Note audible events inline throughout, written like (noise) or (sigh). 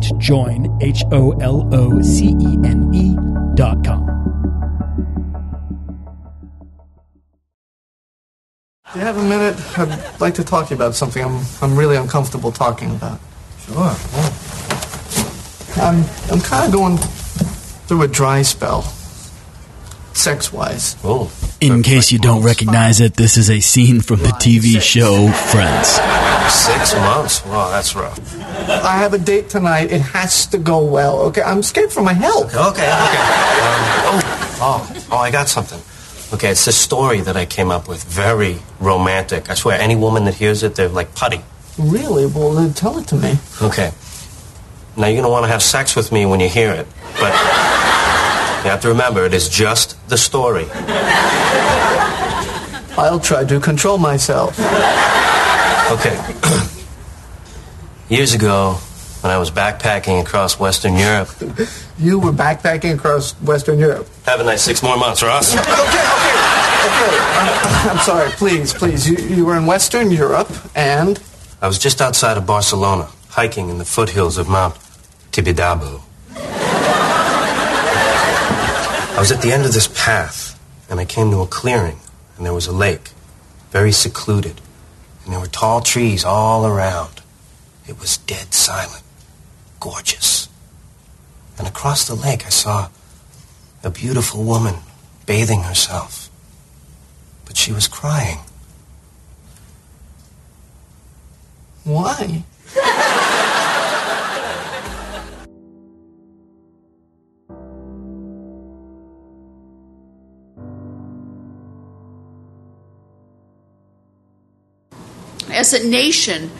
That's join, dot com. Do you have a minute? I'd like to talk to you about something I'm, I'm really uncomfortable talking about. Sure. I'm, I'm kind of going through a dry spell, sex wise. Oh. In case you don't recognize it, this is a scene from the TV show Friends. Six months? Wow, that's rough. I have a date tonight. It has to go well, okay? I'm scared for my health. Okay, okay. Um, oh, oh, oh, I got something. Okay, it's this story that I came up with. Very romantic. I swear, any woman that hears it, they're like putty. Really? Well, then tell it to me. Okay. Now you're gonna want to have sex with me when you hear it, but you have to remember it is just the story. I'll try to control myself. Okay. (clears throat) Years ago, when I was backpacking across Western Europe, You were backpacking across Western Europe. have a nice six more months, Ross. Okay, okay, okay. I'm, I'm sorry. Please, please. You, you were in Western Europe, and I was just outside of Barcelona, hiking in the foothills of Mount Tibidabo. I was at the end of this path, and I came to a clearing, and there was a lake, very secluded, and there were tall trees all around. It was dead silent, gorgeous. And across the lake, I saw a beautiful woman bathing herself. But she was crying. why? As a nation,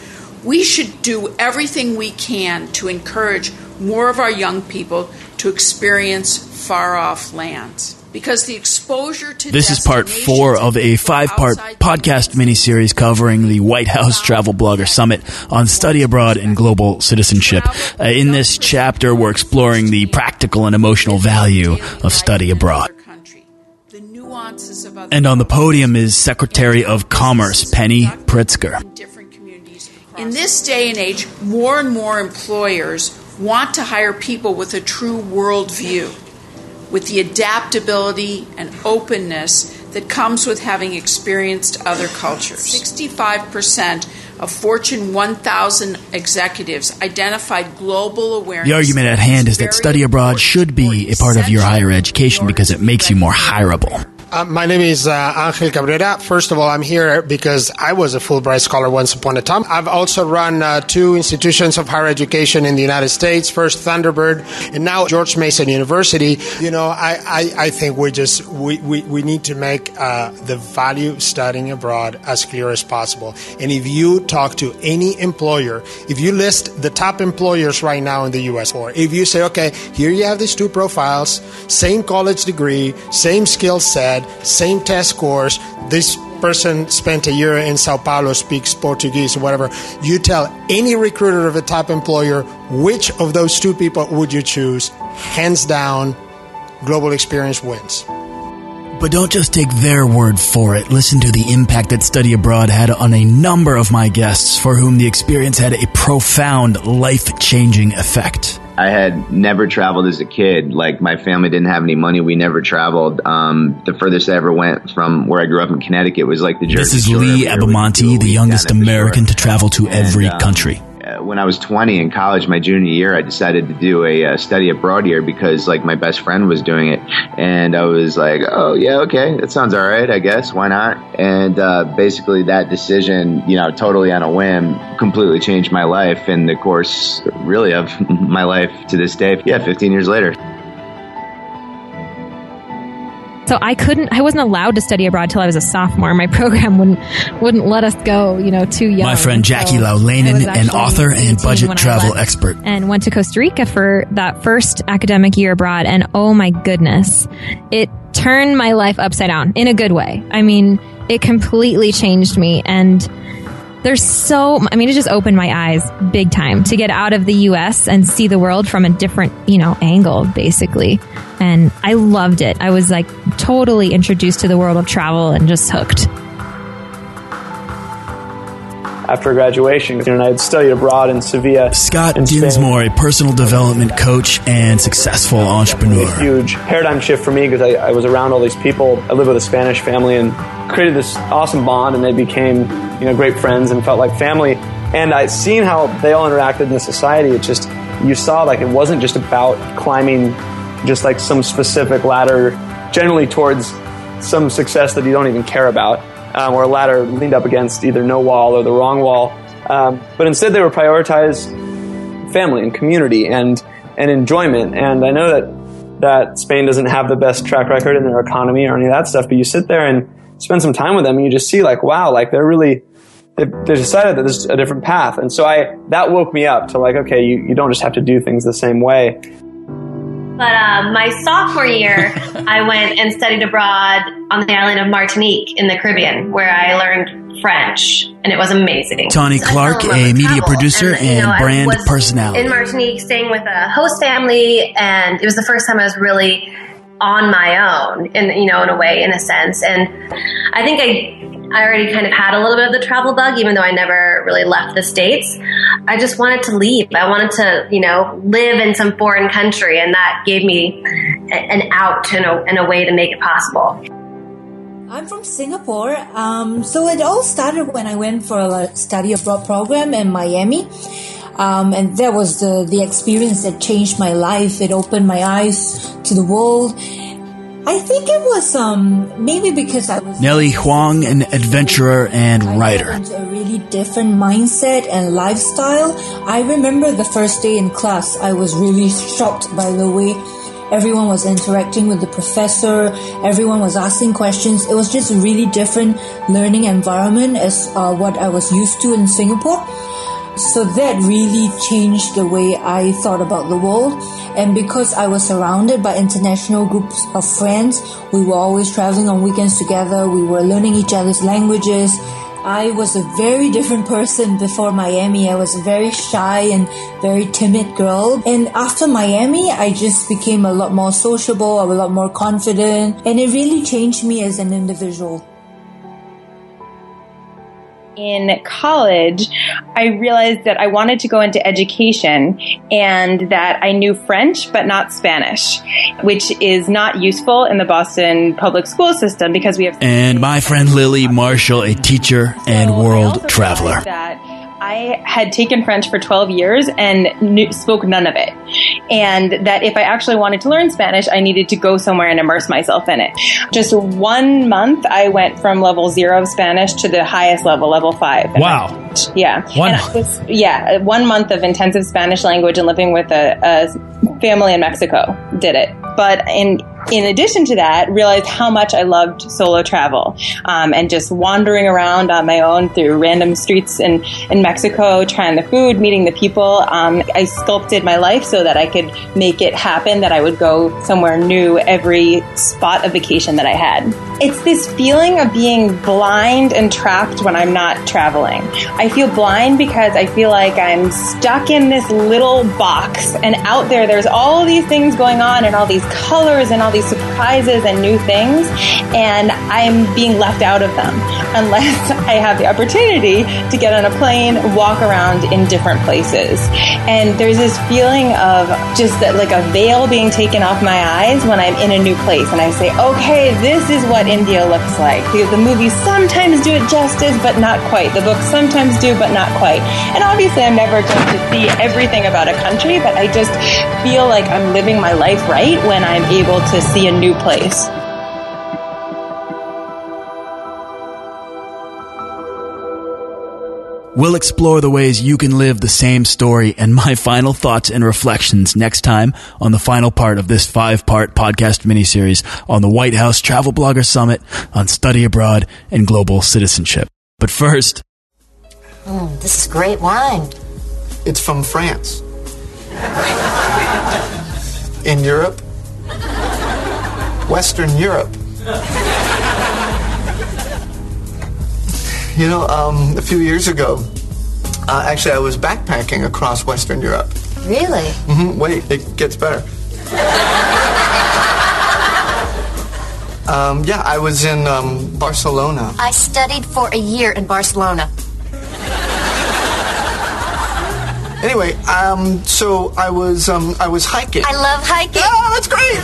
we should do everything we can to encourage more of our young people to experience far off lands. Because the exposure to This is part four of a five part podcast miniseries covering the White House Travel Blogger Summit on study abroad and global citizenship. Uh, in this chapter, we're exploring the practical and emotional value of study abroad. And on the podium is Secretary of Commerce Penny Pritzker. In this day and age, more and more employers want to hire people with a true world view, with the adaptability and openness that comes with having experienced other cultures. 65% of Fortune 1000 executives identified global awareness. The argument at hand is that study abroad should be a part of your higher education because it makes you more hireable. Uh, my name is uh, Angel Cabrera. First of all, I'm here because I was a Fulbright scholar once upon a time. I've also run uh, two institutions of higher education in the United States. First Thunderbird, and now George Mason University. You know, I, I, I think we just we, we, we need to make uh, the value of studying abroad as clear as possible. And if you talk to any employer, if you list the top employers right now in the U.S., or if you say, okay, here you have these two profiles, same college degree, same skill set, same test scores, this person spent a year in Sao Paulo, speaks Portuguese or whatever. You tell any recruiter of a top employer which of those two people would you choose? Hands down, global experience wins. But don't just take their word for it. Listen to the impact that study abroad had on a number of my guests for whom the experience had a profound, life changing effect. I had never traveled as a kid. Like my family didn't have any money. We never traveled. Um, the furthest I ever went from where I grew up in Connecticut was like the Jersey This is Lee Every year we'd do a Abamonte, the youngest down at the American to travel to And, every um, country. When I was 20 in college, my junior year, I decided to do a uh, study abroad year because like my best friend was doing it, and I was like, oh yeah, okay, that sounds all right, I guess, why not? And uh, basically, that decision, you know, totally on a whim, completely changed my life and the course, really, of (laughs) my life to this day. Yeah, 15 years later. So I couldn't, I wasn't allowed to study abroad till I was a sophomore. My (laughs) program wouldn't, wouldn't let us go, you know, too young. My friend Jackie So Laulainen, an author and budget travel expert. And went to Costa Rica for that first academic year abroad. And oh my goodness, it turned my life upside down in a good way. I mean, it completely changed me. And there's so i mean it just opened my eyes big time to get out of the us and see the world from a different you know angle basically and i loved it i was like totally introduced to the world of travel and just hooked after graduation. You know, and I had studied abroad in Sevilla. Scott in Spain. Dinsmore, a personal development coach and successful entrepreneur. A huge paradigm shift for me because I, I was around all these people. I lived with a Spanish family and created this awesome bond, and they became you know great friends and felt like family. And I seen how they all interacted in the society. It just you saw like it wasn't just about climbing just like some specific ladder, generally towards some success that you don't even care about um, or a ladder leaned up against either no wall or the wrong wall. Um, but instead, they were prioritized family and community and and enjoyment. And I know that that Spain doesn't have the best track record in their economy or any of that stuff. But you sit there and spend some time with them, and you just see like, wow, like they're really they, they decided that there's a different path. And so I that woke me up to like, okay, you, you don't just have to do things the same way. But uh, my sophomore year, I went and studied abroad on the island of Martinique in the Caribbean, where I learned French, and it was amazing. Tawny So Clark, fell in love a media travel. producer you and know, I brand was personality. In Martinique, staying with a host family, and it was the first time I was really on my own, in you know, in a way, in a sense. And I think I I already kind of had a little bit of the travel bug, even though I never really left the States. I just wanted to leave. I wanted to, you know, live in some foreign country, and that gave me an out and a, and a way to make it possible. I'm from Singapore. Um, so it all started when I went for a study abroad program in Miami. Um, and that was the, the experience that changed my life. It opened my eyes to the world. I think it was um, maybe because I was Nellie Huang, an adventurer and writer. a really different mindset and lifestyle. I remember the first day in class, I was really shocked by the way everyone was interacting with the professor, everyone was asking questions. It was just a really different learning environment as uh, what I was used to in Singapore. So that really changed the way I thought about the world. And because I was surrounded by international groups of friends, we were always traveling on weekends together. We were learning each other's languages. I was a very different person before Miami. I was a very shy and very timid girl. And after Miami, I just became a lot more sociable, a lot more confident, and it really changed me as an individual. In college, I realized that I wanted to go into education and that I knew French but not Spanish, which is not useful in the Boston public school system because we have. And my friend Lillie Marshall, a teacher and world traveler. That I had taken French for 12 years and knew, spoke none of it. And that if I actually wanted to learn Spanish, I needed to go somewhere and immerse myself in it. Just one month, I went from level zero of Spanish to the highest level, level five. Wow. Yeah. One was- yeah. One month of intensive Spanish language and living with a, a family in Mexico did it. But in in addition to that, realized how much I loved solo travel um, and just wandering around on my own through random streets in, in Mexico, trying the food, meeting the people. Um, I sculpted my life so that I could make it happen, that I would go somewhere new every spot of vacation that I had. It's this feeling of being blind and trapped when I'm not traveling. I feel blind because I feel like I'm stuck in this little box, and out there, there's all these things going on, and all these colors, and all these surprises and new things, and I'm being left out of them (laughs) unless I have the opportunity to get on a plane, walk around in different places. And there's this feeling of just that, like a veil being taken off my eyes when I'm in a new place, and I say, okay, this is what India looks like. The, the movies sometimes do it justice, but not quite. The books sometimes do, but not quite. And obviously, I'm never going to see everything about a country, but I just feel like I'm living my life right when I'm able to see a new place. We'll explore the ways you can live the same story and my (laughs) final thoughts and reflections next time on the final part of this five part podcast miniseries on the White House Travel Blogger Summit on study abroad and global citizenship. But first, Mm, this is great wine. It's from France. In Europe. Western Europe. You know, um, a few years ago, uh, actually, I was backpacking across Western Europe. Really? hmm Wait, it gets better. (laughs) Um, yeah, I was in um, Barcelona. I studied for a year in Barcelona. Anyway, um, so I was um, I was hiking. I love hiking. Oh, that's great.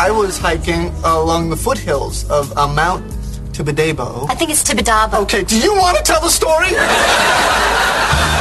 I was hiking along the foothills of uh, Mount Tibidabo. I think it's Tibidabo. Okay, do you want to tell the story? (laughs)